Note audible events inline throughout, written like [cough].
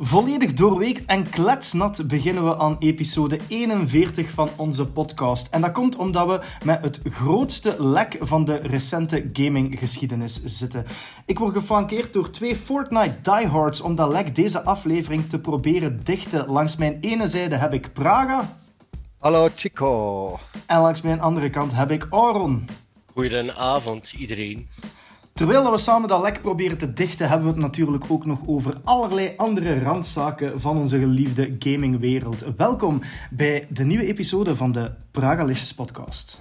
Volledig doorweekt en kletsnat beginnen we aan episode 41 van onze podcast. En dat komt omdat we met het grootste lek van de recente gaminggeschiedenis zitten. Ik word geflankeerd door twee Fortnite diehards om dat lek deze aflevering te proberen dichten. Langs mijn ene zijde heb ik Praga. Hallo Chico. En langs mijn andere kant heb ik Auron. Goedenavond iedereen. Terwijl we samen dat lek proberen te dichten, hebben we het natuurlijk ook nog over allerlei andere randzaken van onze geliefde gamingwereld. Welkom bij de nieuwe episode van de Pragalicious podcast.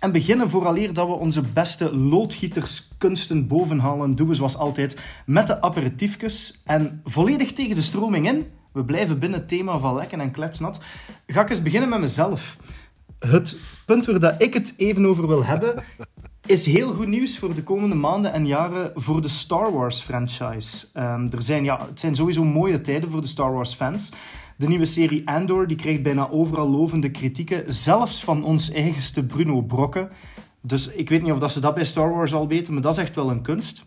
En beginnen vooraleer dat we onze beste loodgieterskunsten bovenhalen, doen we zoals altijd met de aperitiefjes. En volledig tegen de stroming in, we blijven binnen het thema van lekken en kletsnat, ga ik eens beginnen met mezelf. Het punt waar dat ik het even over wil hebben, is heel goed nieuws voor de komende maanden en jaren voor de Star Wars franchise. Um, er zijn, ja, het zijn sowieso mooie tijden voor de Star Wars fans. De nieuwe serie Andor die krijgt bijna overal lovende kritieken, zelfs van ons eigenste Bruno Brokke. Dus ik weet niet of dat ze dat bij Star Wars al weten, maar dat is echt wel een kunst.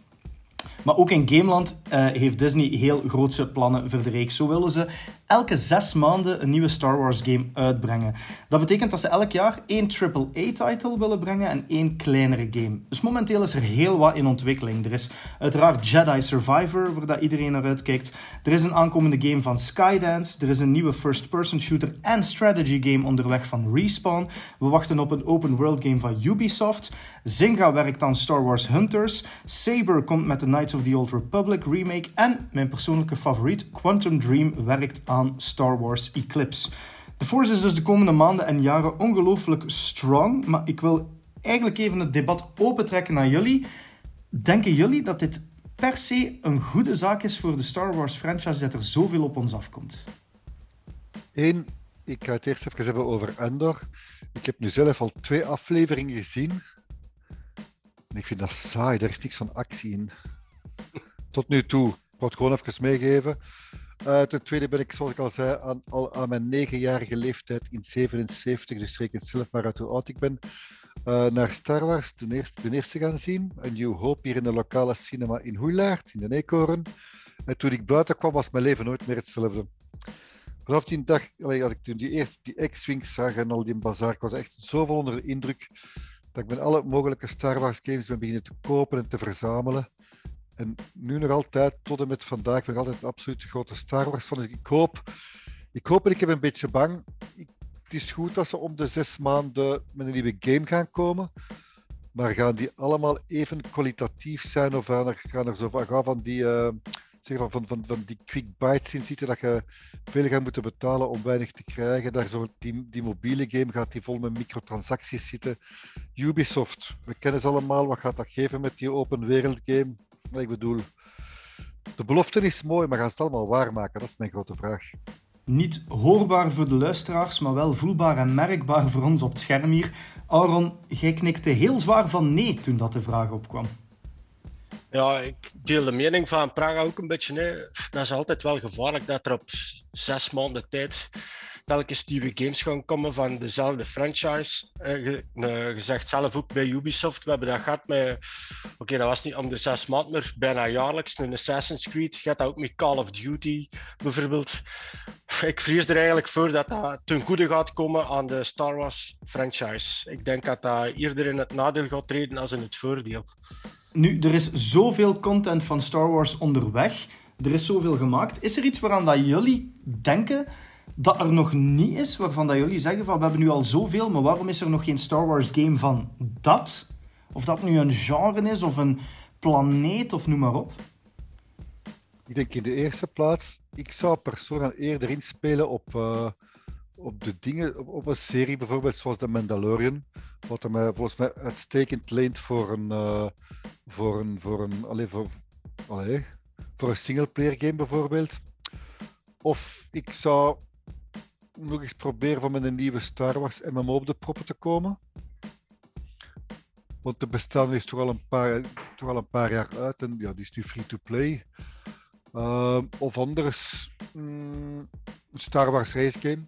Maar ook in Gameland uh, heeft Disney heel grootse plannen voor de reeks. Zo willen ze elke zes maanden een nieuwe Star Wars game uitbrengen. Dat betekent dat ze elk jaar één AAA-title willen brengen en één kleinere game. Dus momenteel is er heel wat in ontwikkeling. Er is uiteraard Jedi Survivor, waar dat iedereen naar uitkijkt. Er is een aankomende game van Skydance. Er is een nieuwe first-person shooter en strategy game onderweg van Respawn. We wachten op een open-world game van Ubisoft. Zynga werkt aan Star Wars Hunters. Saber komt met de Knights of the Old Republic remake. En mijn persoonlijke favoriet, Quantum Dream, werkt aan Star Wars Eclipse. De Force is dus de komende maanden en jaren ongelooflijk strong, maar ik wil eigenlijk even het debat opentrekken naar jullie. Denken jullie dat dit per se een goede zaak is voor de Star Wars franchise dat er zoveel op ons afkomt? Eén, ik ga het eerst even hebben over Endor. Ik heb nu zelf al twee afleveringen gezien. En ik vind dat saai, daar is niks van actie in. Tot nu toe. Ik wou gewoon even meegeven. Uh, ten tweede ben ik, zoals ik al zei, aan, al aan mijn negenjarige leeftijd in 77, dus reken zelf maar uit hoe oud ik ben, uh, naar Star Wars de eerste, de eerste gaan zien. Een New Hope hier in de lokale cinema in Hoeilaard, in de Eekhoorn. En toen ik buiten kwam, was mijn leven nooit meer hetzelfde. Vanaf die dag, als ik toen die eerste die X-Wings zag en al die bazaar, ik was echt zo vol onder de indruk dat ik ben alle mogelijke Star Wars games ben beginnen te kopen en te verzamelen. En nu nog altijd, tot en met vandaag, nog altijd absoluut de grote Star Wars van. Dus ik hoop, ik hoop en ik heb een beetje bang. Ik, het is goed dat ze om de zes maanden met een nieuwe game gaan komen. Maar gaan die allemaal even kwalitatief zijn? Of gaan er, er zo van, die, uh, zeg van, van, van, van die quick bites in zitten dat je veel gaat moeten betalen om weinig te krijgen? Daar zo, die, die mobiele game gaat die vol met microtransacties zitten. Ubisoft, we kennen ze allemaal. Wat gaat dat geven met die open wereld game? Ik bedoel, de belofte is mooi, maar gaan ze het allemaal waarmaken? Dat is mijn grote vraag. Niet hoorbaar voor de luisteraars, maar wel voelbaar en merkbaar voor ons op het scherm hier. Aaron, jij knikte heel zwaar van nee toen dat de vraag opkwam. Ja, ik deel de mening van Praga ook een beetje. Hè. Dat is altijd wel gevaarlijk dat er op zes maanden tijd telkens nieuwe games gaan komen van dezelfde franchise. Uh, je, zegt zelf ook bij Ubisoft, we hebben dat gehad met, oké, dat was niet om de zes maanden, maar bijna jaarlijks, een Assassin's Creed. Gaat dat ook met Call of Duty bijvoorbeeld. Ik vrees er eigenlijk voor dat dat ten goede gaat komen aan de Star Wars franchise. Ik denk dat dat eerder in het nadeel gaat treden als in het voordeel. Nu, er is zoveel content van Star Wars onderweg. Er is zoveel gemaakt. Is er iets waaraan dat jullie denken dat er nog niet is, waarvan dat jullie zeggen van we hebben nu al zoveel, maar waarom is er nog geen Star Wars game van dat? Of dat nu een genre is of een planeet of noem maar op. Ik denk in de eerste plaats, ik zou persoonlijk eerder inspelen op, uh, op de dingen, op, op, een serie bijvoorbeeld zoals The Mandalorian, wat er mij volgens mij uitstekend leent voor een, uh, voor een, voor een, allez, voor, allez, voor een singleplayer game bijvoorbeeld. Of ik zou nog eens proberen van met een nieuwe Star Wars MMO op de proppen te komen. Want de bestaan is toch al een paar, toch al een paar jaar uit en ja, die is nu free to play. Uh, of anders, mm, Star Wars Race Game.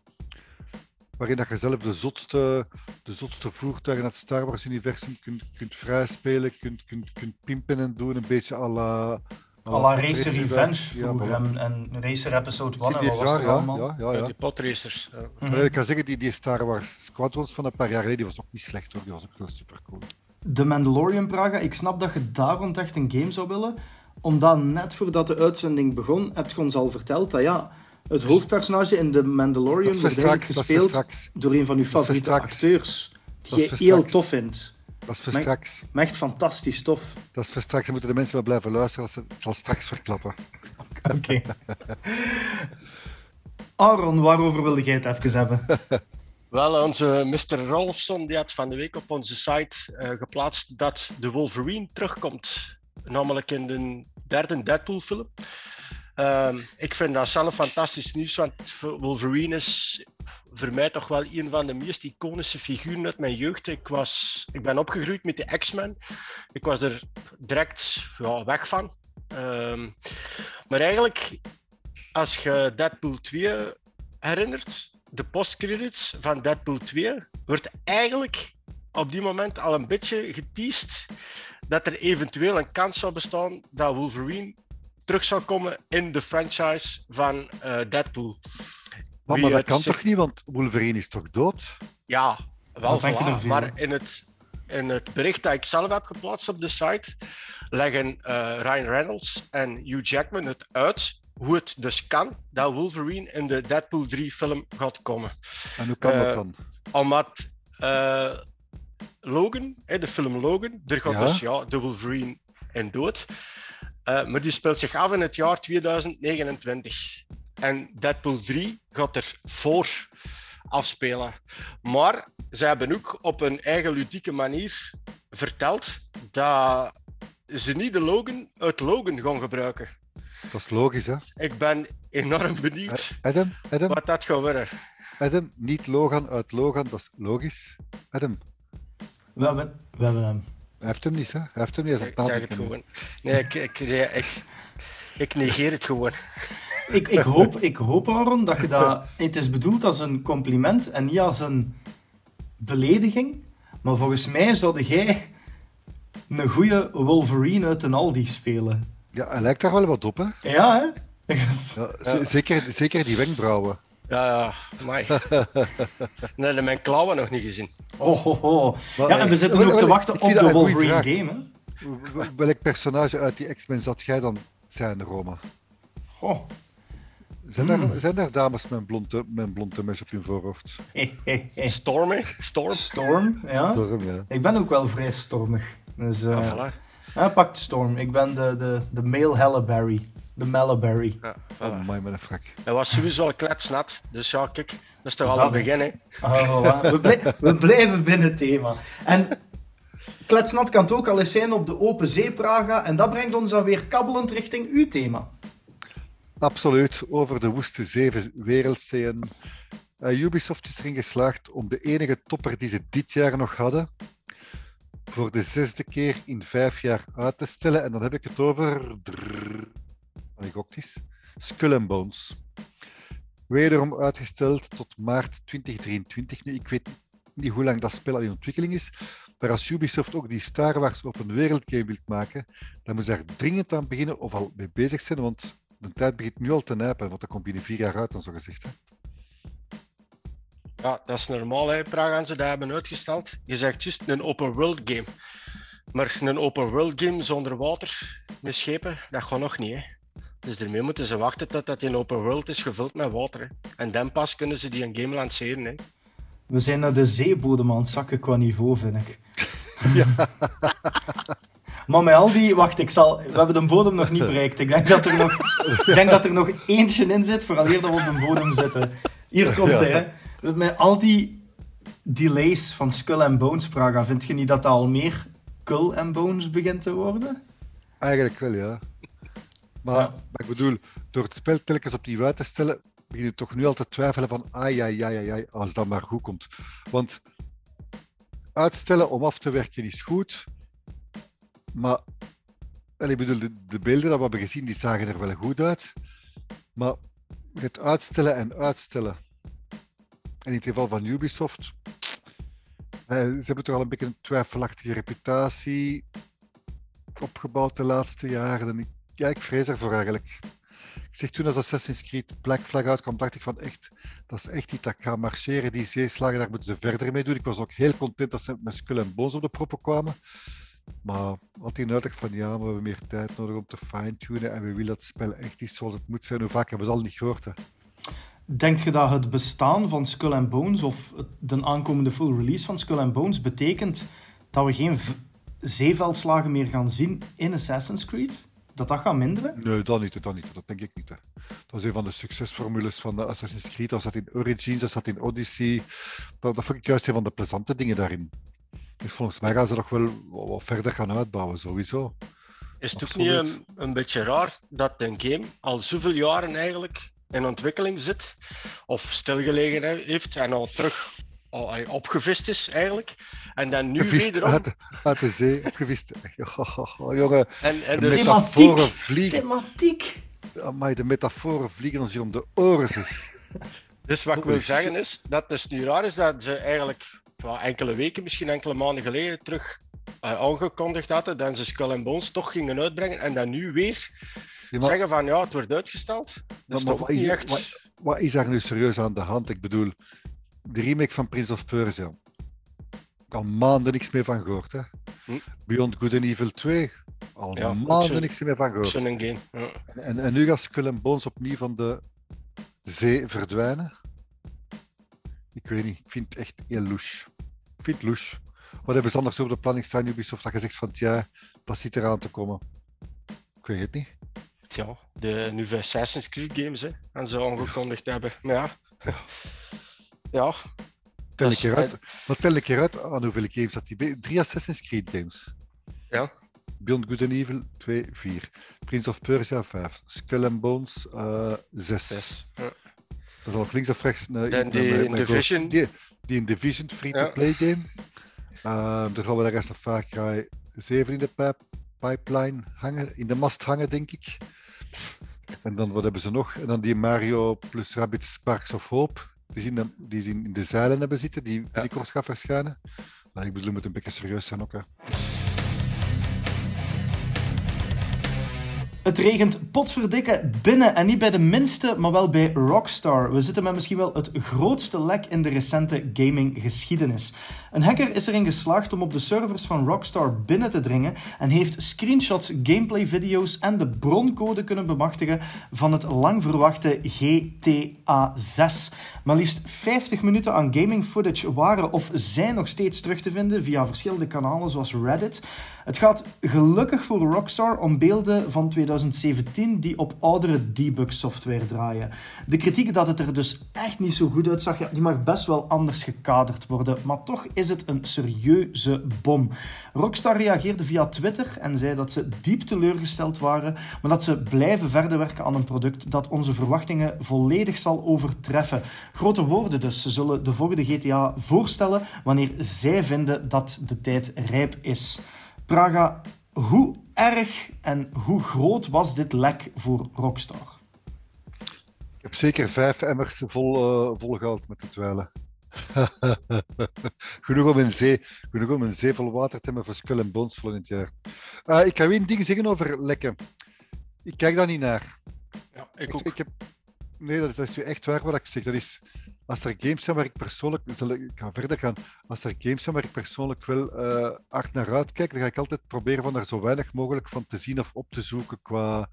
waarin dat je zelf de zotste, de zotste voertuigen uit het Star Wars-universum kunt, kunt vrijspelen, kunt, kunt, kunt pimpen en doen, een beetje à la... à la Racer Revenge. Ja, vroeger voilà. en, en Racer Episode 1 en wat was jaar, er ja, allemaal. ja, ja, Ja, ja. die potracers. Ja. Mhm. Maar Ik kan zeggen, die, die Star Wars Squadrons van een paar jaar geleden, die was ook niet slecht hoor, die was ook wel super cool. The Mandalorian, Praga, ik snap dat je daar rond echt een game zou willen. Omdat net voordat de uitzending begon, heb je ons al verteld dat ja, het hoofdpersonage in The Mandalorian wordt voor voor gespeeld door een van uw voor favoriete acteurs. Die je voor heel tof vindt. Dat is voor Maar- straks. Maar echt fantastisch tof. Dat is voor straks. Dan moeten de mensen wel blijven luisteren, als ze het zal straks verklappen. [laughs] Oké. Aaron, waarover wilde jij het even hebben? [laughs] Wel, onze Mr. Rolfson die had van de week op onze site eh, geplaatst dat de Wolverine terugkomt. Namelijk in de derde Deadpool-film. Ehm, ik vind dat zelf fantastisch nieuws, want Wolverine is voor mij toch wel een van de meest iconische figuren uit mijn jeugd. Ik, was, ik ben opgegroeid met de X-Men. Ik was er direct ja, weg van. Ehm, maar eigenlijk, als je Deadpool 2 herinnert, de postcredits van Deadpool 2 wordt eigenlijk op die moment al een beetje geteased dat er eventueel een kans zou bestaan dat Wolverine terug zou komen in de franchise van eh, Deadpool. Maar, dat kan zich- toch niet, want Wolverine is toch dood? Ja, wel voilà. Maar in het, in het bericht dat ik zelf heb geplaatst op de site, leggen eh, Ryan Reynolds en Hugh Jackman het uit hoe het dus kan dat Wolverine in de Deadpool 3 film gaat komen. En hoe kan Eh, dat dan? Omdat eh, Logan, hè, de film Logan, er gaat Ja. dus ja, de Wolverine in dood. Eh, maar die speelt zich af in het jaar 2029. En Deadpool 3 gaat er voor afspelen. Maar ze hebben ook op een eigen ludieke manier verteld dat ze niet de Logan uit Logan gaan gebruiken. Dat is logisch, hè? Ik ben enorm benieuwd Adam, Adam, wat dat gaat worden. Adam, niet Logan uit Logan, dat is logisch. Adam, We hebben, we hebben hem. Hij heeft hem niet, hè? Hij heeft hem niet, Ik aan zeg het het gewoon. Nee, ik, ik, ik, ik negeer het gewoon. Ik, ik, hoop, ik hoop, Aaron, dat je dat... Het is bedoeld als een compliment en niet als een belediging. Maar volgens mij zou jij een goede Wolverine uit een Aldi spelen. Ja, hij lijkt daar wel wat op, hè? Ja, hè? [laughs] Ja, Zeker, zeker die wenkbrauwen. Ja, ja, amai. [laughs] Nee, dat heb mijn klauwen nog niet gezien. Oh, oh, oh. Maar, Ja, en we eh, zitten wel- ook te wachten op de Wolverine vraag. game, hè? Welk personage uit die X-Men zat jij dan zijn, Roma? Goh. Zijn, Hmm. daar, zijn daar dames met een blonde, met mes op hun voorhoofd? [laughs] Hey, hey, hey. Storm? Storm. Storm, ja. Storm, ja. Ik ben ook wel vrij stormig. Dus, eh Ja, voilà. ja, pak de storm. Ik ben de, de, de male Halle De. Ja, voilà. Oh, my, met een frak. Hij was sowieso al kletsnat. Dus ja, kijk, dat is toch al een begin, hè? Voilà. we, blij- we blijven binnen het thema. En kletsnat kan het ook al eens zijn op de open zee Praga. En dat brengt ons dan weer kabbelend richting uw thema. Absoluut, over de woeste zeven wereldzeeën. Eh, Ubisoft is erin geslaagd om de enige topper die ze dit jaar nog hadden, voor de zesde keer in vijf jaar uit te stellen. En dan heb ik het over. Drrr, wat ik gok is, Skull and Bones. Wederom uitgesteld tot maart 2023. Nu, ik weet niet hoe lang dat spel al in ontwikkeling is. Maar als Ubisoft ook die Star Wars op een wereldgame wilt maken, dan moet ze daar dringend aan beginnen of al mee bezig zijn. Want de tijd begint nu al te nijpen, want dat komt binnen vier jaar uit, dan zo gezegd. Hè. Ja, dat is normaal, hè, Praga, en ze dat hebben uitgesteld. Je zegt juist een open world game. Maar een open world game zonder water, met schepen, dat gaat nog niet, hè. Dus daarmee moeten ze wachten tot dat die een open world is gevuld met water. Hè. En dan pas kunnen ze die een game lanceren. Hè. We zijn naar de zeebodem aan het zakken qua niveau, vind ik. [laughs] [laughs] Maar met al die... Wacht, ik zal... We hebben de bodem nog niet [laughs] bereikt. Ik denk dat er nog, ik denk dat er nog eentje in zit, vooral eer dat we op de bodem zitten. Hier komt Ja. hij, hè. Met al die delays van Skull and Bones, Praga, vind je niet dat dat al meer Skull and Bones begint te worden? Eigenlijk wel, ja. Maar, Ja. maar ik bedoel, door het spel telkens opnieuw uit te stellen, begin je toch nu al te twijfelen van ai, ai, ai, ai, ai, als dat maar goed komt. Want uitstellen om af te werken is goed, maar en ik bedoel, de, de beelden dat we hebben gezien, die zagen er wel goed uit, maar het uitstellen en uitstellen. in het geval van Ubisoft, eh, ze hebben toch al een beetje een twijfelachtige reputatie opgebouwd de laatste jaren. En ik, ja, ik vrees ervoor eigenlijk. Ik zeg toen als Assassin's Creed Black Flag uitkwam, dacht ik van echt, dat is echt iets dat gaat marcheren. Die zeeslagen, daar moeten ze verder mee doen. Ik was ook heel content dat ze met Skull en Bones op de proppen kwamen. Maar had hij uitleg van ja, we hebben meer tijd nodig om te fine-tunen en we willen dat het spel echt is zoals het moet zijn. Hoe vaak hebben we het al niet gehoord? Denkt je dat het bestaan van Skull and Bones of de aankomende full release van Skull and Bones betekent dat we geen zeeveldslagen meer gaan zien in Assassin's Creed? Dat dat gaat minderen? Nee, dat niet, dat niet. Dat denk ik niet. Hè. Dat is een van de succesformules van de Assassin's Creed. Dat zat in Origins, dat zat in Odyssey. Dat, dat vond ik juist een van de plezante dingen daarin. Dus volgens mij gaan ze nog wel wat verder gaan uitbouwen, sowieso. Is het ook niet een, een beetje raar dat een game al zoveel jaren eigenlijk in ontwikkeling zit, of stilgelegen heeft en al terug al opgevist is eigenlijk. En dan nu Gevist wederom... Uit, uit, de zee, opgevist. [laughs] Oh, jongen, en, en de, de metaforen vliegen. Thematiek. Maar de metaforen vliegen ons hier om de oren. [laughs] Dus wat ik wil zeggen is, dat het dus nu raar is dat ze eigenlijk well, enkele weken, misschien enkele maanden geleden terug uh, aangekondigd hadden dat ze Skull Bones toch gingen uitbrengen en dan nu weer ja, maar, zeggen van ja, het wordt uitgesteld. Dat is toch wat, niet echt... Wat, wat, is daar nu serieus aan de hand? Ik bedoel, de remake van Prince of Persia. Ik al maanden niks meer van gehoord. Hè? Hm? Beyond Good and Evil 2. Al ja, maanden niks meer van gehoord. Een game. Ja. En, en, nu gaat Skull Bones opnieuw van de zee verdwijnen. Ik weet niet, ik vind het echt heel louche. Ik vind het louche. Wat hebben ze anders op de planning staan, Ubisoft, dat gezegd van ja, dat zit eraan te komen? Ik weet het niet. Ja, de nieuwe Assassin's Creed games, hè, en zo aangekondigd hebben. Maar ja, ja. Tel ik eruit, wat tel ik eruit aan hoeveel games dat die... Drie Assassin's Creed games. Ja. Beyond Good and Evil 2, 4. Prince of Persia 5. Skull and Bones uh, 6. 6. Ja. Dat is al links of rechts. Uh, Dan die in Division. Die, die in Division free-to-play ja. game. Uh, dan gaan we de rest van Far Cry 7 in de pijp, pipeline hangen, in de mast hangen, denk ik. En dan, wat hebben ze nog? En dan die Mario plus Rabbids Sparks of Hope die zien, die zien in de zeilen hebben zitten, die binnenkort gaat verschijnen. Maar ik bedoel, moet een beetje serieus zijn ook. Hè. Het regent potverdikke binnen en niet bij de minste, maar wel bij Rockstar. We zitten met misschien wel het grootste lek in de recente gaminggeschiedenis. Een hacker is erin geslaagd om op de servers van Rockstar binnen te dringen en heeft screenshots, gameplay-video's en de broncode kunnen bemachtigen van het lang verwachte GTA 6. Maar liefst 50 minuten aan gaming footage waren of zijn nog steeds terug te vinden via verschillende kanalen zoals Reddit. Het gaat gelukkig voor Rockstar om beelden van 2017 die op oudere debug software draaien. De kritiek dat het er dus echt niet zo goed uitzag, die mag best wel anders gekaderd worden, maar toch is het een serieuze bom. Rockstar reageerde via Twitter en zei dat ze diep teleurgesteld waren, maar dat ze blijven verder werken aan een product dat onze verwachtingen volledig zal overtreffen. Grote woorden dus. Ze zullen de volgende GTA voorstellen wanneer zij vinden dat de tijd rijp is. Praga, hoe erg en hoe groot was dit lek voor Rockstar? Ik heb zeker vijf emmers vol, uh, met de dweilen. [laughs] genoeg, om een zee, genoeg om een zee vol water te hebben voor Skull en Bones volgend jaar. Uh, ik ga één ding zeggen over lekken. Ik kijk daar niet naar. Ja, ik ook. Ik, heb... Nee, dat is, dat is echt waar wat ik zeg. Dat is als er games zijn waar ik persoonlijk, ik ga verder gaan, als er games zijn waar ik persoonlijk wel uh, hard naar uitkijk, dan ga ik altijd proberen van er zo weinig mogelijk van te zien of op te zoeken qua,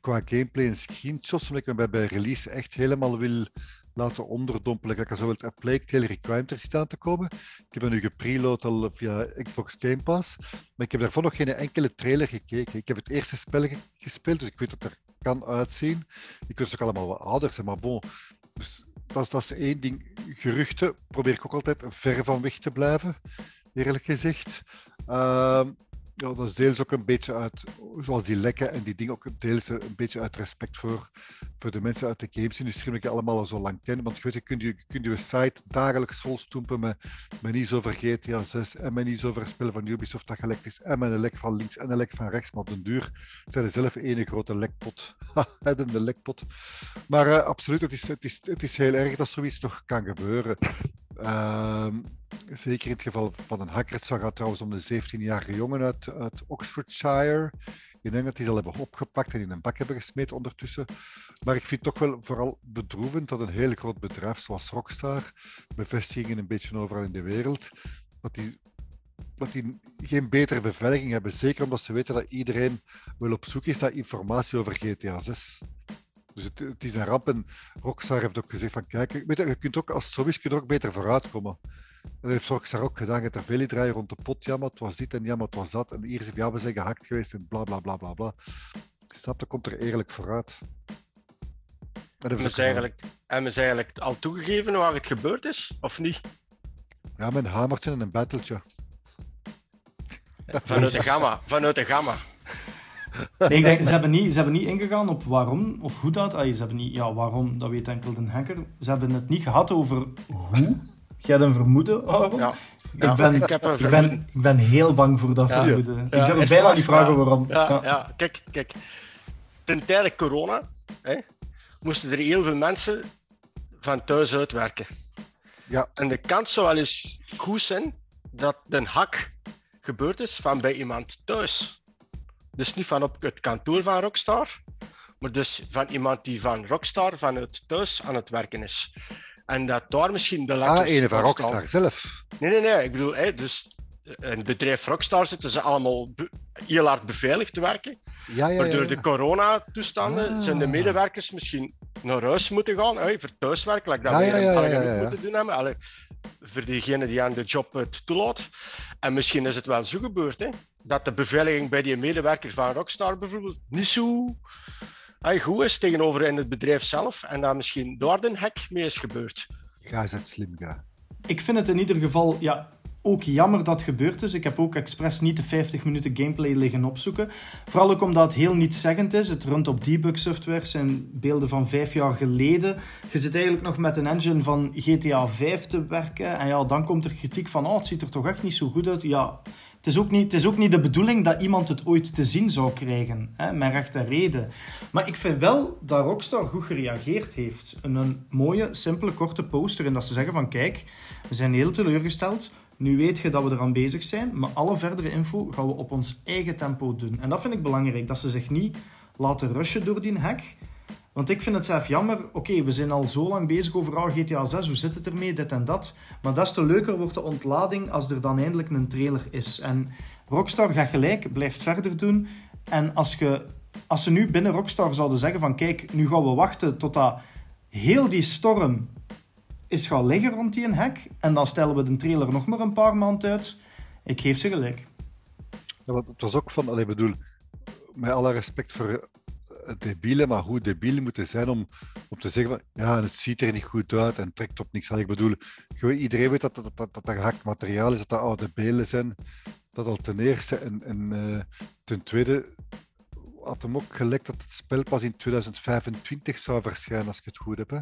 qua gameplay en screenshots, omdat ik me bij, release echt helemaal wil laten onderdompelen. Kijk, zo het Plague Tale er zit aan te komen. Ik heb hem nu gepreload al via Xbox Game Pass, maar ik heb daarvoor nog geen enkele trailer gekeken. Ik heb het eerste spel gespeeld, dus ik weet dat er kan uitzien. Ik wist ook allemaal wat ouder zijn, maar bon. Dus dat, dat is één ding. Geruchten probeer ik ook altijd ver van weg te blijven, eerlijk gezegd. Uh, ja, dat is deels ook een beetje uit, zoals die lekken en die dingen, ook deels een beetje uit respect voor, voor de mensen uit de gamesindustrie, die ik allemaal al zo lang ken. Want je weet, je kunt je, kunt je site dagelijks volstoempen met, met iets over GTA 6 en met iets over spelen van Ubisoft dat gelekt is en met een lek van links en een lek van rechts. Maar op den duur zijn er zelf één grote lekpot. [laughs] de lekpot. Maar uh, absoluut, het is, het, is, het is heel erg dat zoiets toch kan gebeuren. Uh, zeker in het geval van een hacker. Het gaat trouwens om de 17-jarige jongen uit, uit Oxfordshire. Ik denk dat die ze al hebben opgepakt en in een bak hebben gesmeten ondertussen. Maar ik vind het toch wel vooral bedroevend dat een heel groot bedrijf zoals Rockstar, bevestigingen een beetje overal in de wereld, dat die, dat die geen betere beveiliging hebben. Zeker omdat ze weten dat iedereen wel op zoek is naar informatie over GTA 6. Dus het, het, is een ramp. En Rockstar heeft ook gezegd van kijk, weet je, je kunt ook als het zo is, kun je er ook beter vooruitkomen. Dat heeft Rockstar ook gedaan. Er veel draaien rond de pot. Ja, maar het was dit en ja, maar het was dat. En hier is ja, we zijn gehackt geweest en bla bla bla bla bla. Snap, dan komt er eerlijk vooruit. En we zijn eigenlijk, en zijn eigenlijk al toegegeven waar het gebeurd is, of niet? Ja, met een hamertje en een battletje. Vanuit de gamma. Vanuit de gamma. Nee, ik denk, ze hebben, niet, ze hebben niet ingegaan op waarom of hoe dat. Allee, ze hebben niet, ja, waarom, dat weet enkel de hacker. Ze hebben het niet gehad over hoe. Jij hebt een vermoeden, Aaron? Ja. Ik, ben, ik, heb ik, ben, ik ben heel bang voor dat ja. vermoeden. ik durf bijna niet vragen waarom. Ja, ja. Kijk, kijk. Ten tijde corona hè, moesten er heel veel mensen van thuis uitwerken. Ja. En de kans zou wel eens goed zijn dat een hak gebeurd is van bij iemand thuis. Dus niet van op het kantoor van Rockstar, maar dus van iemand die van Rockstar vanuit thuis aan het werken is. En dat daar misschien de lekkers... Ah, een van Rockstar zelf? Nee, nee, nee. Ik bedoel, hè, dus in het bedrijf Rockstar zitten ze allemaal heel hard beveiligd te werken. Ja, ja, maar door de coronatoestanden ah. zijn de medewerkers misschien naar huis moeten gaan, hè, voor thuiswerken, like dat we ja, moeten doen hebben. Allee, voor diegene die aan de job het toelaat. En misschien is het wel zo gebeurd, hè, dat de beveiliging bij die medewerkers van Rockstar bijvoorbeeld niet zo hij goed is tegenover in het bedrijf zelf en dat misschien door de hack mee is gebeurd. Ga eens het slim gaan. Ik vind het in ieder geval ja, ook jammer dat het gebeurd is. Ik heb ook expres niet de 50 minuten gameplay liggen opzoeken. Vooral ook omdat het heel nietszeggend is. Het runt op debug software, zijn beelden van vijf jaar geleden. Je zit eigenlijk nog met een engine van GTA 5 te werken. En ja, dan komt er kritiek van, oh, het ziet er toch echt niet zo goed uit. Ja, het is, ook niet, het is ook niet de bedoeling dat iemand het ooit te zien zou krijgen, hè, met rechte reden. Maar ik vind wel dat Rockstar goed gereageerd heeft. Een, een mooie, simpele, korte poster. En dat ze zeggen van, kijk, we zijn heel teleurgesteld. Nu weet je dat we eraan bezig zijn, maar alle verdere info gaan we op ons eigen tempo doen. En dat vind ik belangrijk, dat ze zich niet laten rushen door die hack. Want ik vind het zelf jammer, oké, we zijn al zo lang bezig over oh, GTA 6, hoe zit het ermee, dit en dat. Maar des te leuker wordt de ontlading als er dan eindelijk een trailer is. En Rockstar gaat gelijk, blijft verder doen. En als, je, als ze nu binnen Rockstar zouden zeggen van kijk, nu gaan we wachten totdat heel die storm is gaan liggen rond die hack. En dan stellen we de trailer nog maar een paar maanden uit. Ik geef ze gelijk. Want het was ook van, ik bedoel, met alle respect voor debiele, maar hoe debiel moeten zijn om, om te zeggen van ja, het ziet er niet goed uit en trekt op niks aan. Ik bedoel, iedereen weet dat dat, dat, dat, dat gehakt materiaal is, dat dat oude beelden zijn. Dat al ten eerste. En, en uh, ten tweede had hem ook gelekt dat het spel pas in 2025 zou verschijnen, als ik het goed heb. Hè.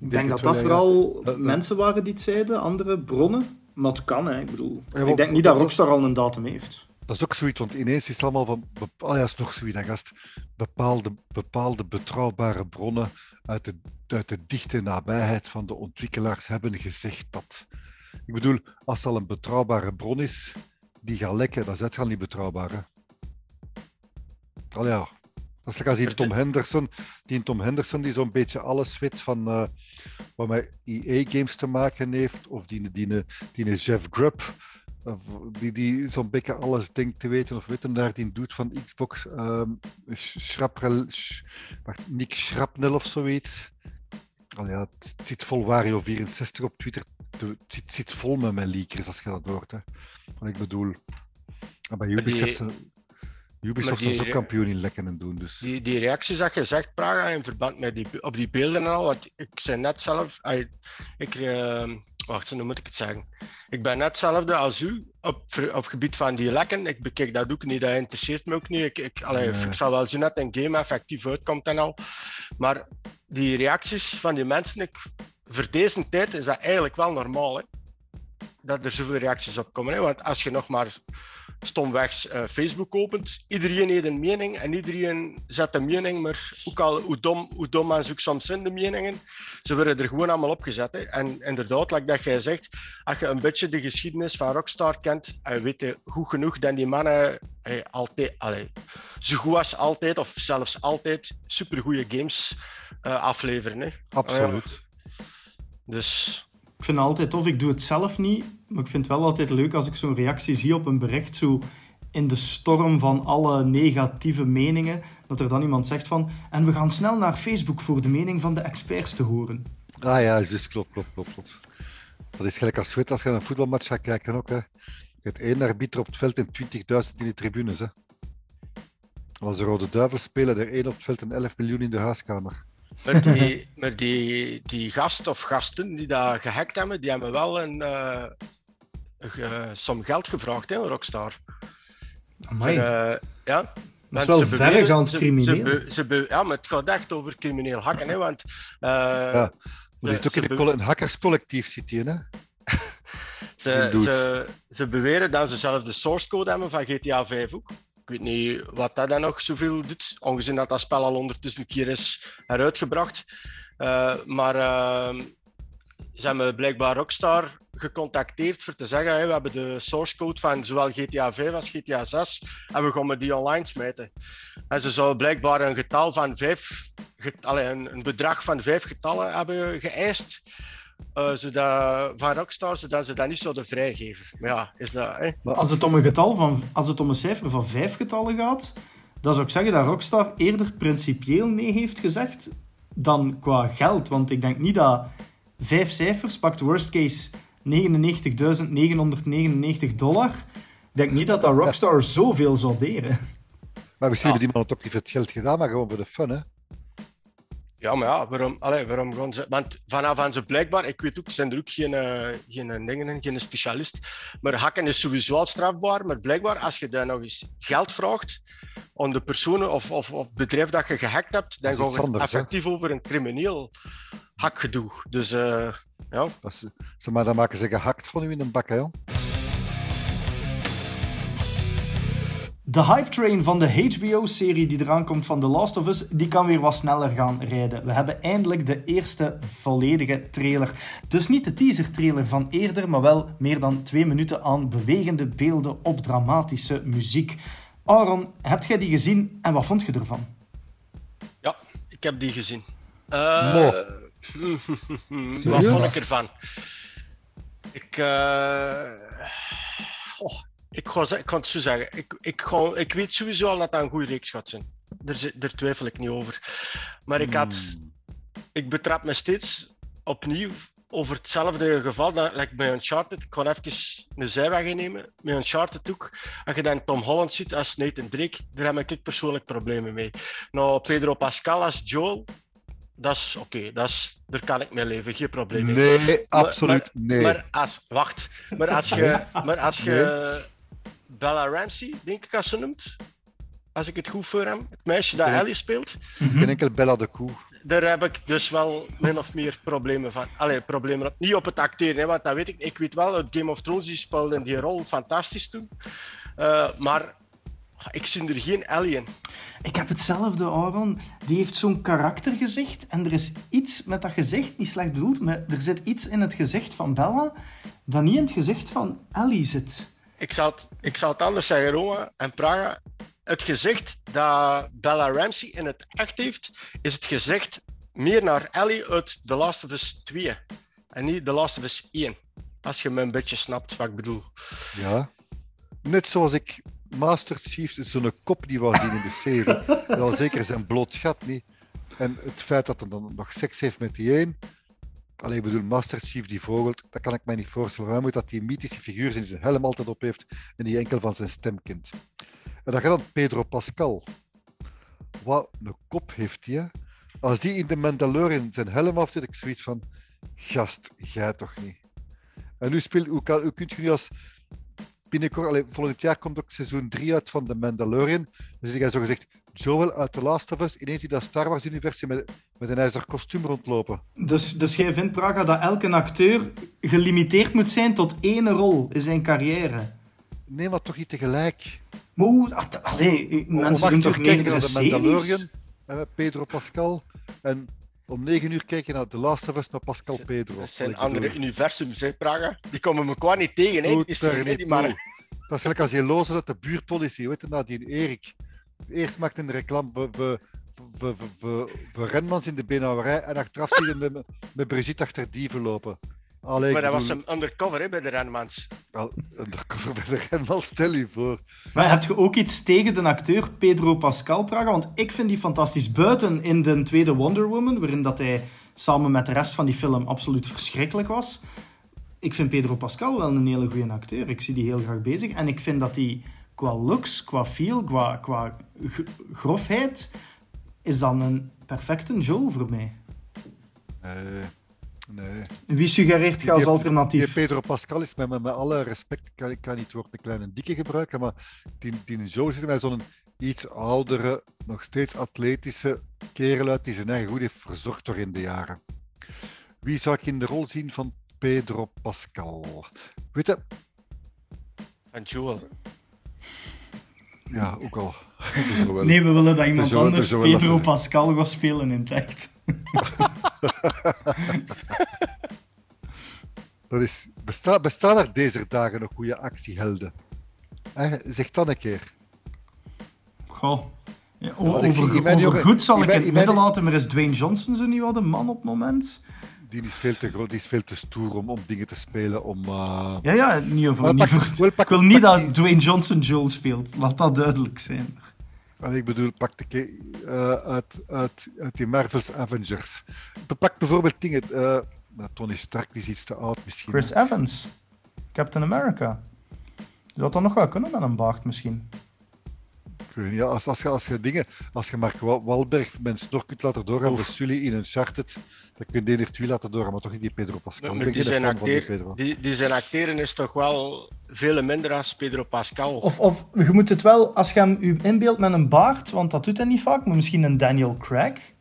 Ik denk dat dat vooral mensen waren die het zeiden, andere bronnen. Maar het kan, hè. ik bedoel. ik denk niet dat Rockstar al een datum heeft dat is ook zoiets, want ineens is het allemaal van, oh ja, is nog zoiets, dan gast, bepaalde, bepaalde betrouwbare bronnen uit de, uit de dichte nabijheid van de ontwikkelaars hebben gezegd dat. Ik bedoel, als het al een betrouwbare bron is, die gaat lekken, dan is het al niet betrouwbaar. Hè? Al ja, dat is als die Tom Henderson, die Tom Henderson die zo'n beetje alles weet van uh, wat met EA-games te maken heeft, of die, die, die, die Jeff Grubb, die, die zo'n beetje alles denkt te weten of weten daar die doet van Xbox. Um, Schraprel, sch, wacht, Nick Schrapnel of zoiets. Al ja, het, zit vol Wario64 op Twitter. Het zit, zit, vol met mijn leakers als je dat hoort. Hè. Wat ik bedoel. En bij Ubisoft, die, eh, Ubisoft die, is ook kampioen in lekken en doen. Dus. Die, die reacties dat je zegt, Praga, in verband met die, op die beelden en al. Want ik zei net zelf, ik, ik uh, wacht, hoe moet ik het zeggen? Ik ben net hetzelfde als u op, op gebied van die lekken. Ik bekijk dat ook niet, dat interesseert me ook niet. Ik, ik, allee, Nee. ik zal wel zien dat een game effectief uitkomt en al. Maar die reacties van die mensen, ik, voor deze tijd is dat eigenlijk wel normaal. Hè? Dat er zoveel reacties op komen. Hè? Want als je nog maar stomweg eh, Facebook opent, iedereen heeft een mening en iedereen zet een mening, maar ook al hoe dom, hoe dom mensen ook soms zijn, de meningen, ze worden er gewoon allemaal opgezet. Hè? En inderdaad, like dat jij zegt, als je een beetje de geschiedenis van Rockstar kent, en weet je goed genoeg dat die mannen eh, altijd, allee, zo goed als altijd, of zelfs altijd, supergoeie games eh, afleveren. Hè? Absoluut. Dus Ik vind het altijd tof. Ik doe het zelf niet, maar ik vind het wel altijd leuk als ik zo'n reactie zie op een bericht, zo in de storm van alle negatieve meningen, dat er dan iemand zegt van en we gaan snel naar Facebook voor de mening van de experts te horen. Ah ja, juist, klopt, klopt, klopt, klopt. Dat is gelijk als weet als je naar een voetbalmatch gaat kijken ook. Hè. Je hebt één arbiter op het veld en 20.000 in de tribunes. Hè. Als de Rode Duivels spelen, er één op het veld en 11 miljoen in de huiskamer. Maar die, [laughs] maar die, die gast of gasten die dat gehackt hebben, die hebben wel een, eh, een ge- som geld gevraagd, hè, Rockstar. Amai, Voor, eh, ja. dat is wel ze beweren- crimineel. Ze, be- ze be- ja, maar het gaat echt over crimineel hacken, hè, want eh, Ja. Er ze- zit ook in be- een, coll- een hackerscollectief zit hier, hè? ze, ze, ze beweren dat ze zelf de source code hebben van GTA 5 ook. Ik weet niet wat dat dan nog zoveel doet, ongezien dat dat spel al ondertussen een keer is heruitgebracht. Eh, maar ehm, ze hebben blijkbaar Rockstar gecontacteerd voor te zeggen hey, we hebben de source code van zowel GTA 5 als GTA 6 en we gaan die online smijten. En ze zouden blijkbaar een getal van vijf, een, een bedrag van vijf getallen hebben geëist. Eh, zodat, van Rockstar, zodat ze dat niet zouden vrijgeven. Maar ja, is dat... Hè? Als het om een getal van, als het om een cijfer van vijf getallen gaat, dan zou ik zeggen dat Rockstar eerder principieel nee heeft gezegd dan qua geld. Want ik denk niet dat vijf cijfers pakt worst case 99.999 dollar. Ik denk niet dat dat Rockstar zoveel zou deren. Maar misschien Ja. hebben die mannen het ook niet voor het geld gedaan, maar gewoon voor de fun, hè? Ja, maar ja, waarom, allee, waarom gaan ze... Want vanaf aan ze blijkbaar, ik weet ook, zijn er ook geen, eh, geen dingen in, geen specialist, maar hacken is sowieso al strafbaar, maar blijkbaar als je daar nog eens geld vraagt aan de personen of, of, of bedrijf dat je gehackt hebt, dan gaan we hè? effectief over een crimineel hakgedoe. Dus eh, ja, Dat is, ze, maar dan maken ze gehakt van u in een bak, hè, jong. De hype train van de HBO-serie die eraan komt van The Last of Us, die kan weer wat sneller gaan rijden. We hebben eindelijk de eerste volledige trailer. Dus niet de teaser-trailer van eerder, maar wel meer dan twee minuten aan bewegende beelden op dramatische muziek. Aaron, heb jij die gezien en wat vond je ervan? ja, ik heb die gezien. Eh, Mo. [laughs] wat vond ik ervan? Ik, eh, goh, ik, ga, ik kan het zo zeggen. Ik, ik, ga, ik weet sowieso al dat dat een goede reeks gaat zijn. Daar, daar twijfel ik niet over. Maar ik, had, Hmm. ik betrap me steeds opnieuw over hetzelfde geval. Dat, like bij Uncharted. Ik ga even een zijweg innemen. Met Uncharted ook. Als je dan Tom Holland ziet als Nathan Drake, daar heb ik persoonlijk problemen mee. Nou, Pedro Pascal als Joel, dat is oké. dat is daar kan ik mee leven. Geen probleem mee. Nee, absoluut nee. Maar als, wacht, maar als je, maar als je Bella Ramsey, denk ik als ze noemt, als ik het goed voor hem, het meisje dat. Ellie speelt, Geen enkel Bella de Koe. daar heb ik dus wel min of meer problemen van. Allee, problemen op, niet op het acteren, hè, want dat weet ik. Ik weet wel, uit Game of Thrones die speelde die rol fantastisch toen. Eh, maar ik zie er geen Ellie in. Ik heb hetzelfde, Aaron. Die heeft zo'n karaktergezicht en er is iets met dat gezicht, niet slecht bedoeld, maar er zit iets in het gezicht van Bella dat niet in het gezicht van Ellie zit. Ik zal het, ik zal het anders zeggen, Roma en Praga. Het gezicht dat Bella Ramsey in het echt heeft, is het gezicht meer naar Ellie uit The Last of Us 2. En niet The Last of Us 1. Als je me een beetje snapt wat ik bedoel. Ja. Net zoals ik Master Chief zo'n kop die wou zien in de serie. [laughs] Dat al zeker zijn bloot gat niet. En het feit dat hij dan nog seks heeft met die een. Alleen ik bedoel, Master Chief die vogelt, dat kan ik mij niet voorstellen. Waarom moet dat die mythische figuur zijn die zijn helm altijd op heeft en die enkel van zijn stem kent. En dan gaat dan Pedro Pascal. Wat een kop heeft hij? Als die in de Mandalorian zijn helm afzet, ik zoiets van, gast, jij toch niet. En nu speelt, hoe, kunt je nu als binnenkort, allee, volgend jaar komt ook seizoen 3 uit van The Mandalorian. Dus ik heb zo gezegd, Joel uit The Last of Us, ineens in dat Star Wars-universum met, met een ijzer kostuum rondlopen. Dus, dus jij vindt, Praga, dat elke acteur gelimiteerd moet zijn tot één rol in zijn carrière? Nee, maar toch niet tegelijk. Maar hoe... ah, Allee, Om mensen doen toch kijken meerdere naar The Mandalorian series? eh, met Pedro Pascal. En om 9 uur kijken naar The Last of Us met Pascal Pedro. Dat zijn andere universums, hè, Praga. Die komen elkaar niet tegen, hè. Die, zijn, hè, niet die mannen. toe. Dat is gelijk als je lozen uit de buurtpolitie. Weet je, nadien Erik. Eerst maakt een reclame voor, voor, voor, voor, voor, voor renmans in de beenhouwerij en achteraf zie je met, met Brigitte achter dieven lopen. Allee, Maar dat was hem undercover hè, bij de Renmans. Wel, undercover bij de renmans, stel je voor. Maar heb je ook iets tegen de acteur Pedro Pascal, Praga? Want ik vind die fantastisch. Buiten in de tweede Wonder Woman, waarin dat hij samen met de rest van die film absoluut verschrikkelijk was. Ik vind Pedro Pascal wel een hele goede acteur. Ik zie die heel graag bezig. En ik vind dat hij qua looks, qua feel, qua, qua grofheid, is dan een perfecte Joel voor mij. Nee, nee. Wie suggereert je als alternatief? Pedro Pascal is met, met, met alle respect, kan, ik kan niet het woord een kleine dikke gebruiken, maar die, die zo zit met zo'n iets oudere, nog steeds atletische kerel uit die zijn eigen goed heeft verzorgd door in de jaren. Wie zou ik in de rol zien van Pedro Pascal? Weet je, En Joel. Ja, ook al. [laughs] Wel. Nee, we willen dat iemand anders wel Pedro Pascal gaat spelen in het echt. [laughs] Dat is, besta, bestaan er deze dagen nog goede actiehelden? Hè, zeg dan een keer. Goh. Ja, over, goed zal ik in het midden laten, maar is Dwayne Johnson zo niet wat een man op het moment? Die is veel te groot, die is veel te stoer om, om dingen te spelen. Om, eh, Ja, ja, niet over... Niet pak- pak- ik wil niet die- dat Dwayne Johnson Joel speelt. Laat dat duidelijk zijn. En ik bedoel, pak de eh, uit, uit, uit die Marvel's Avengers. Pak bijvoorbeeld dingen. nou, Tony Stark die is iets te oud misschien. Chris Evans. Captain America. Zou dat nog wel kunnen met een baard misschien? Ik weet niet, ja, als, als, je, als je dingen, als je Mark Wa- Wahlberg met een snor kunt laten doorgaan, Oef. bij Sully in Uncharted, dan kun je die er twee laten doorgaan, maar toch niet die Pedro Pascal. Die, zijn die acteer, Pedro. die, die zijn acteren is toch wel veel minder als Pedro Pascal. Of, of je moet het wel, als je hem u inbeeldt met een baard, want dat doet hij niet vaak, maar misschien een Daniel Craig.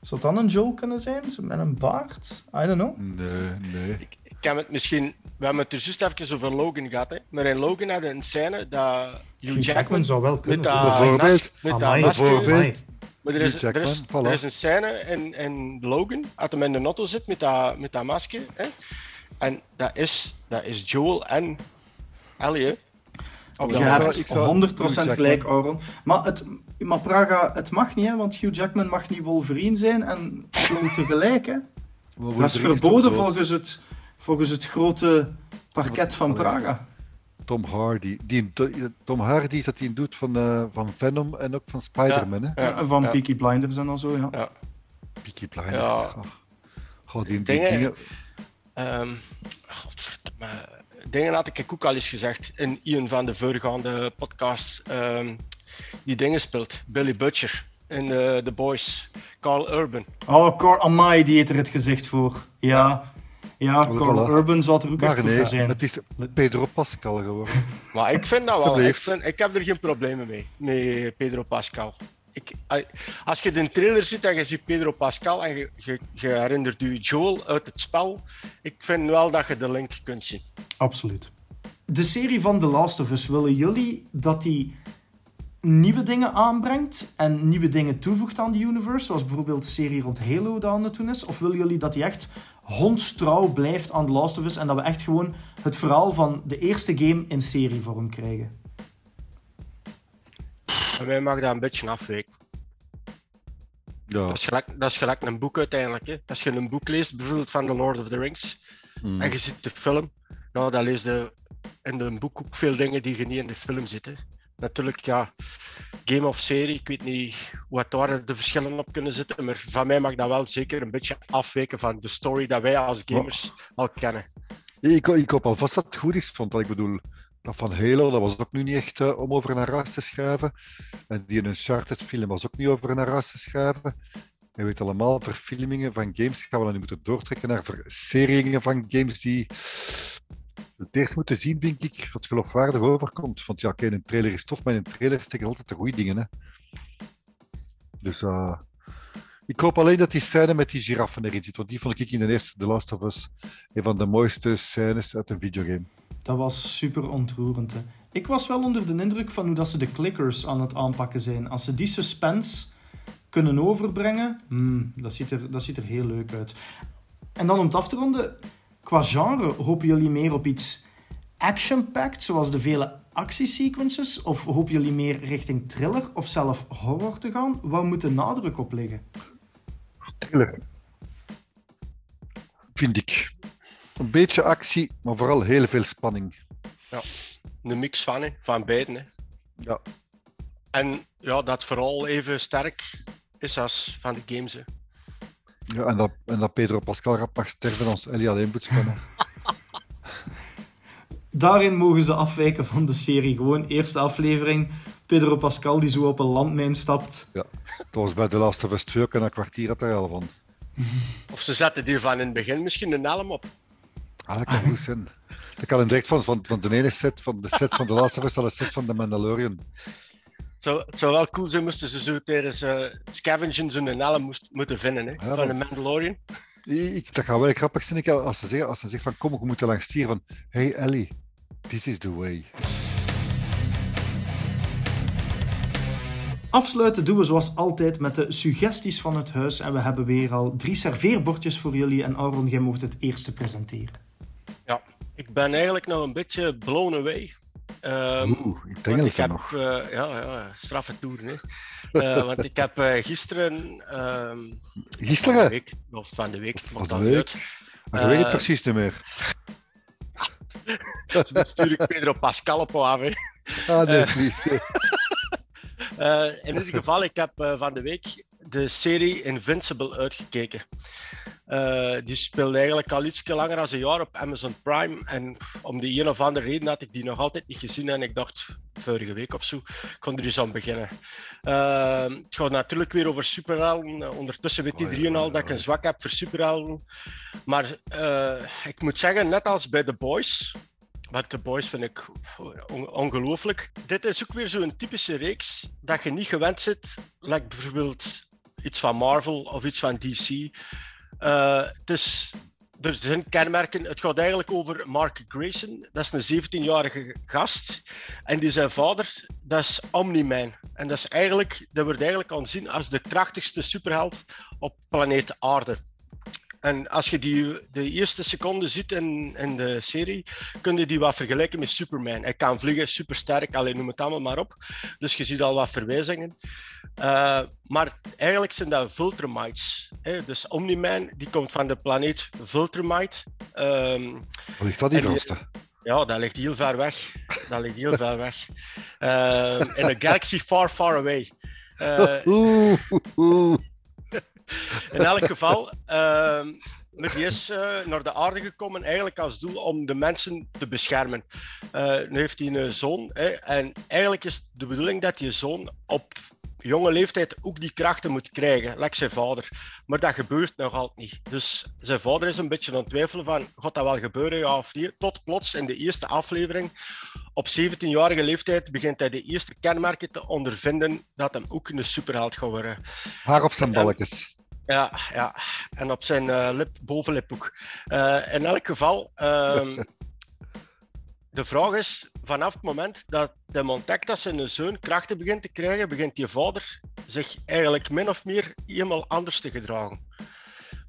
Zou dat dan een Joel kunnen zijn? Zo Met een baard? I don't know. Nee, nee. Ik, ik kan het misschien... We hebben het er juist even over Logan gehad, hè. Maar in Logan hadden een scène dat Hugh, Hugh Jackman, Jackman zou wel met kunnen. dat. Bijvoorbeeld. met dat Amai, bijvoorbeeld. amai. Maar er is, er, is, er is een scène in, in Logan, als hij in de auto zit met dat, met dat masker. Hè? En dat is, dat is Joel en Ellie. hè. Je Ja, hebt ik zou- 100% Hugh Jackman. gelijk, Aaron. Maar, het, maar Praga, het mag niet, hè, want Hugh Jackman mag niet Wolverine zijn en Joel tegelijk. Hè. Dat is verboden volgens het, volgens het grote parket van Praga. Tom Hardy. Die, Tom Hardy is dat hij doet van, eh, van Venom en ook van Spider-Man. hè? Ja, En van ja. Peaky Blinders en al zo, ja. Ja. Peaky Blinders. Ja. Oh. Goh, die, die Dingen- dingen. Ehm godverdomme. Dingen had ik ook al eens gezegd in een van de voorgaande podcasts. ehm, die dingen speelt. Billy Butcher in eh, The Boys. Carl Urban. Oh, Cor Amai, die heeft er het gezicht voor. Ja, ja Voilà. Carl Urban zou er ook echt nee, zijn. het is Pedro Pascal geworden. [laughs] Maar ik vind dat wel. Ik, vind, ik heb er geen problemen mee. Met Pedro Pascal. Ik, als je de trailer ziet en je ziet Pedro Pascal en je, je, je herinnert je Joel uit het spel, ik vind wel dat je de link kunt zien. Absoluut. De serie van The Last of Us, willen jullie dat die nieuwe dingen aanbrengt en nieuwe dingen toevoegt aan de universe, zoals bijvoorbeeld de serie rond Halo dat aan het doen is? Of willen jullie dat die echt hondstrouw blijft aan The Last of Us en dat we echt gewoon het verhaal van de eerste game in serievorm krijgen? Bij mij mag dat een beetje afwijken. Ja. Dat is, gelijk, dat is gelijk een boek uiteindelijk. Hè. Als je een boek leest, bijvoorbeeld van The Lord of the Rings, Mm. en je ziet de film, nou, dan lees je in een boek ook veel dingen die je niet in de film zitten. Natuurlijk, ja, game of serie, ik weet niet wat daar de verschillen op kunnen zitten, maar van mij mag dat wel zeker een beetje afwijken van de story dat wij als gamers al kennen. Ik, ik hoop alvast dat het goed is, want ik bedoel, dat van Halo, dat was ook nu niet echt eh, om over naar huis te schuiven. En die Uncharted film was ook niet over naar huis te schuiven. Je weet allemaal, verfilmingen van games gaan we dan nu moeten doortrekken naar verseriingen van games die het eerst moeten zien, denk ik, wat geloofwaardig overkomt. Want ja, oké, een trailer is tof, maar in een trailer steken altijd de goede dingen. Hè. Dus uh, ik hoop alleen dat die scène met die giraffen erin zit. Want die vond ik in de eerste The Last of Us een van de mooiste scènes uit een videogame. Dat was super ontroerend. Hè. Ik was wel onder de indruk van hoe dat ze de clickers aan het aanpakken zijn. Als ze die suspense kunnen overbrengen, hmm, dat, ziet er, dat ziet er heel leuk uit. En dan om het af te ronden, qua genre, hopen jullie meer op iets action-packed, zoals de vele actiesequences? Of hopen jullie meer richting thriller of zelf horror te gaan? Waar moet de nadruk op liggen? Thriller. Vind ik. Een beetje actie, maar vooral heel veel spanning. Ja, een mix van, hè, van beiden. Hè. Ja. En ja, dat vooral even sterk is als van de games. Hè. Ja, en dat, en dat Pedro Pascal gaat mag sterven als Ellie alleen moet spannen. [laughs] Daarin mogen ze afwijken van de serie. Gewoon eerste aflevering. Pedro Pascal die zo op een landmijn stapt. Ja, dat was bij de laatste 2 en een kwartier had er al van. Of ze zetten die van in het begin misschien een helm op. Ah, dat kan goed zijn. Dat kan een direct van, van, van de ene set, van de set van de laatste Us al een set van de Mandalorian. Zo, het zou wel cool zijn moesten ze zo tijdens uh, scavengen zo'n helm moest, moeten vinden hè, Ja, van de Mandalorian. Ik, dat gaat wel grappig zijn ik, als ze zeggen, als ze zeggen van kom, we moeten langs hier van hey Ellie, this is the way. Afsluiten doen we zoals altijd met de suggesties van het huis. En we hebben weer al drie serveerbordjes voor jullie. En Aaron, jij mocht het eerste presenteren. Ja, ik ben eigenlijk nog een beetje blown away. Ehm, Oeh, ik denk ik heb, nog. eh, ja, ja, straffe toeren. Hè. Eh, want ik heb eh, gisteren, ehm, van de Gisteren? week, of van de week, Van de week. Maar je weet het precies niet meer. [laughs] Dan stuur ik Pedro Pascal op af. hè. Ah nee, please. [laughs] In ieder geval, ik heb van de week de serie Invincible uitgekeken. Eh, die speelde eigenlijk al iets langer dan een jaar op Amazon Prime. En om die een of andere reden had ik die nog altijd niet gezien. En ik dacht, vorige week of zo, ik kon er eens aan beginnen. Eh, het gaat natuurlijk weer over superhelden. Eh, Ondertussen weet iedereen al oei, dat ik een oei. zwak heb voor superhelden. Maar ik moet zeggen, net als bij The Boys... Want The Boys vind ik on- ongelooflijk. Dit is ook weer zo'n typische reeks dat je niet gewend zit. Like bijvoorbeeld iets van Marvel of iets van DC. Eh, het is, er zijn kenmerken. Het gaat eigenlijk over Mark Grayson. Dat is een 17-jarige gast. En die zijn vader, dat is Omni-Man. En dat, is eigenlijk, dat wordt eigenlijk aanzien als de krachtigste superheld op planeet Aarde. En als je die de eerste seconde ziet in, in de serie, kun je die wat vergelijken met Superman. Hij kan vliegen, supersterk, alleen noem het allemaal maar op. Dus je ziet al wat verwijzingen. Eh, maar eigenlijk zijn dat Vultramites. Hè? Dus Omni-Man die komt van de planeet Vultramite. Wat ligt dat die- gasten? ja, dat ligt heel ver weg. Dat ligt heel ver weg. Ehm, in een galaxy far, far away. Eh, [laughs] Oeh, oeh, oeh. [laughs] in elk geval, ehm maar die is eh, naar de aarde gekomen eigenlijk als doel om de mensen te beschermen. Eh, nu heeft hij een zoon hè, en eigenlijk is de bedoeling dat die zoon op jonge leeftijd ook die krachten moet krijgen, like zijn vader. Maar dat gebeurt nog altijd niet. Dus zijn vader is een beetje aan het twijfelen van, gaat dat wel gebeuren, ja of niet? Tot plots in de eerste aflevering, op 17-jarige leeftijd, begint hij de eerste kenmerken te ondervinden dat hem ook een superheld gaat worden. Haar op zijn balkjes. Ja, ja. en op zijn eh, lip, bovenlip ook. Eh, in elk geval, ehm, [laughs] de vraag is, vanaf het moment dat ontdekt dat zijn zoon krachten begint te krijgen, begint die vader zich eigenlijk min of meer helemaal anders te gedragen.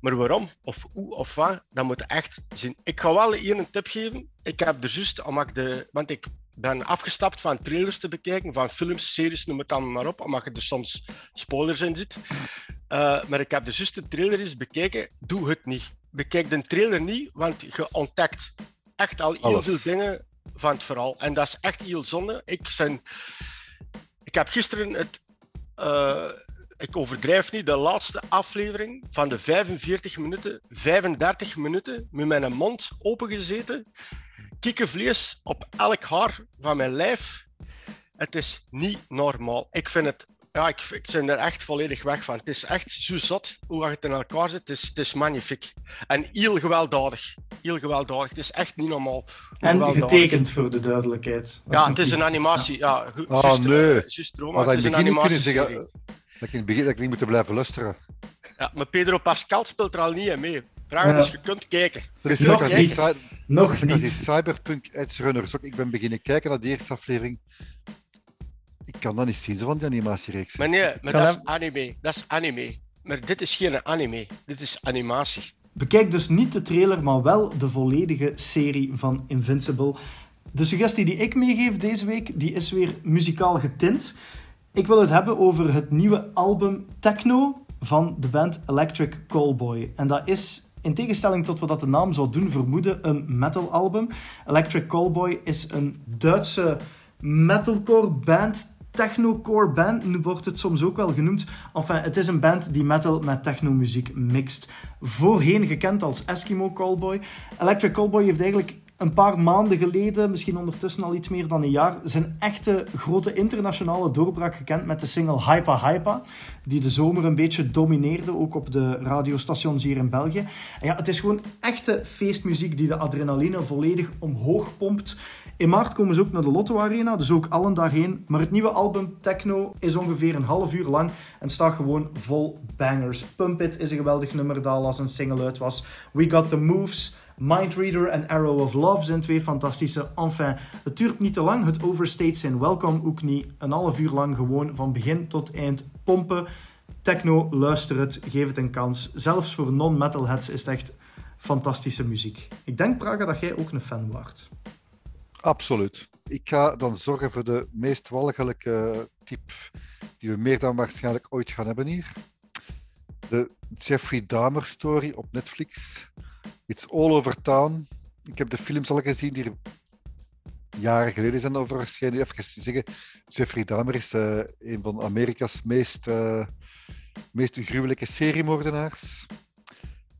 Maar waarom, of hoe, of wat, dat moet je echt zien. Ik ga wel hier een tip geven. Ik heb er juist, omdat ik de, want ik ben afgestapt van trailers te bekijken, van films, series, noem het allemaal maar op, omdat je er soms spoilers in zit. Uh, maar ik heb de juiste trailer eens bekeken. Doe het niet. Bekijk de trailer niet, want je ontdekt echt al heel Alles. veel dingen van het verhaal. En dat is echt heel zonde. Ik, zijn... ik heb gisteren het. uh, ik overdrijf niet, de laatste aflevering van de 45 minuten, 35 minuten met mijn mond opengezeten. Kikkenvlees op elk haar van mijn lijf. Het is niet normaal. Ik vind het ja, ik, ik ben er echt volledig weg van. Het is echt zo zot hoe het in elkaar zit. Het is, het is magnifiek. En heel gewelddadig. Heel gewelddadig. Het is echt niet normaal. En getekend voor de duidelijkheid. Ja, het is een animatie. Ja, oh, nee. Roma, het is een animatie. Dat ik in het begin dat ik niet moet blijven luisteren. Ja, maar Pedro Pascal speelt er al niet in mee. Vraag ja. dus je kunt kijken. Er nog niet. Nog niet. Die Cyberpunk Edge Runners. Ik ben beginnen kijken naar de eerste aflevering. Ik kan dat niet zien, zo van die animatiereeks. Maar nee, maar dat is anime. Dat is anime. Maar dit is geen anime. Dit is animatie. Bekijk dus niet de trailer, maar wel de volledige serie van Invincible. De suggestie die ik meegeef deze week, die is weer muzikaal getint. Ik wil het hebben over het nieuwe album Techno van de band Electric Callboy. En dat is in tegenstelling tot wat de naam zou doen vermoeden, een metal-album. Electric Callboy is een Duitse metalcore band, technocore band, nu wordt het soms ook wel genoemd. Enfin, het is een band die metal met technomuziek mixt. Voorheen gekend als Eskimo Callboy. Electric Callboy heeft eigenlijk een paar maanden geleden, misschien ondertussen al iets meer dan een jaar, zijn echte grote internationale doorbraak gekend met de single Hypa Hypa, die de zomer een beetje domineerde, ook op de radiostations hier in België. En ja, het is gewoon echte feestmuziek die de adrenaline volledig omhoog pompt. In maart komen ze ook naar de Lotto Arena, dus ook allen daarheen. Maar het nieuwe album Techno is ongeveer een half uur lang en staat gewoon vol bangers. Pump It is een geweldig nummer dat al als een single uit was. We Got The Moves... Mindreader en Arrow of Love zijn twee fantastische. Enfin, het duurt niet te lang. Het overstates zijn welkom ook niet. Een half uur lang gewoon van begin tot eind pompen. Techno, luister het, geef het een kans. Zelfs voor non-metalheads is het echt fantastische muziek. Ik denk, Praga, dat jij ook een fan waart. Absoluut. Ik ga dan zorgen voor de meest walgelijke tip die we meer dan waarschijnlijk ooit gaan hebben hier. De Jeffrey Dahmer story op Netflix. It's All Over Town. Ik heb de films al gezien die er jaren geleden zijn over verschenen. Even zeggen, Jeffrey Dahmer is uh, een van Amerika's meest, uh, meest gruwelijke seriemoordenaars.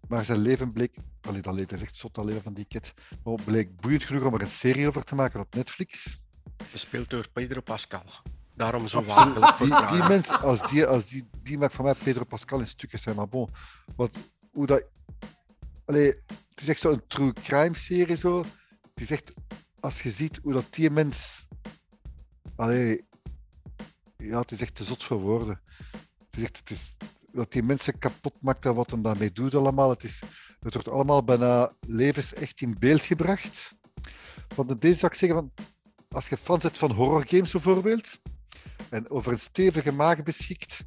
Maar zijn leven bleek, allee, dat is echt zot, dat leven van die kid, maar bleek boeiend genoeg om er een serie over te maken op Netflix. Gespeeld door Pedro Pascal. Daarom zo waardelijk die, die mensen, als die, als die, die maakt van mij Pedro Pascal in stukjes zijn, maar bon, wat, hoe dat Allee, het is echt zo'n true crime serie zo. Het is als je ziet hoe dat die mens. Allee, ja, het is echt te zot voor woorden. Het het is, dat die mensen kapot maakt en wat hem daarmee doet allemaal. Het, is, het wordt allemaal bijna levens echt in beeld gebracht. Want deze zou ik zeggen, van, als je fan bent van horrorgames bijvoorbeeld, en over een stevige maag beschikt,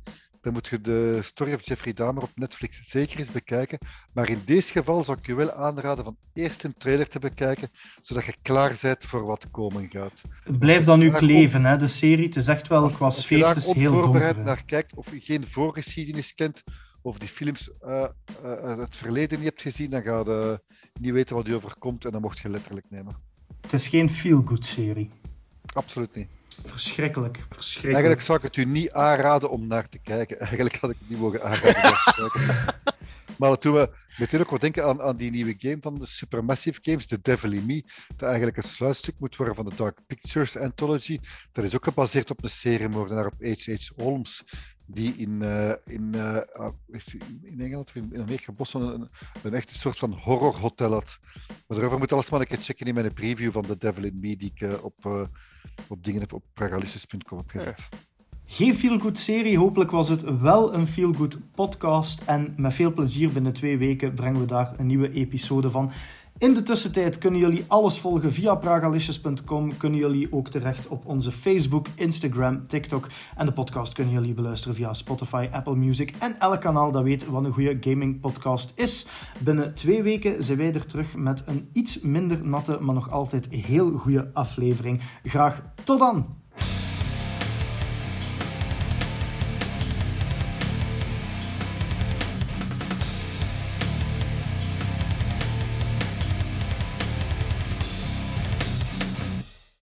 dan moet je de story of Jeffrey Dahmer op Netflix zeker eens bekijken. Maar in deze geval zou ik je wel aanraden van eerst een trailer te bekijken, zodat je klaar bent voor wat komen gaat. Het blijft dan nu kleven, hè? de serie. Het is echt wel qua sfeer, het is heel donker. voorbereid naar kijkt, of je geen voorgeschiedenis kent, of die films uh, uh, het verleden niet hebt gezien, dan ga je niet weten wat je overkomt en dan mocht je letterlijk nemen. Het is geen feel-good serie. Absoluut niet. Verschrikkelijk, verschrikkelijk. Eigenlijk zou ik het u niet aanraden om naar te kijken. [laughs] Eigenlijk had ik het niet mogen aanraden om te kijken. [laughs] Maar toen we meteen ook wat denken aan, aan die nieuwe game van de Supermassive Games, The Devil in Me, dat eigenlijk een sluitstuk moet worden van de Dark Pictures Anthology. Dat is ook gebaseerd op een seriemoordenaar op H.H. Holmes, die in, uh, in, uh, in Engeland of in, Amerika Boston een, een echte soort van horrorhotel had. Maar daarover moet alles maar een keer checken in mijn preview van The Devil in Me, die ik uh, op, op dingen heb op pragalissus.com heb gezet. Geen feel-good serie, hopelijk was het wel een feel-good podcast. En met veel plezier binnen twee weken brengen we daar een nieuwe episode van. In de tussentijd kunnen jullie alles volgen via pragalicious.com. Kunnen jullie ook terecht op onze Facebook, Instagram, TikTok. En de podcast kunnen jullie beluisteren via Spotify, Apple Music en elk kanaal dat weet wat een goede gaming podcast is. Binnen twee weken zijn wij er terug met een iets minder natte, maar nog altijd heel goede aflevering. Graag tot dan!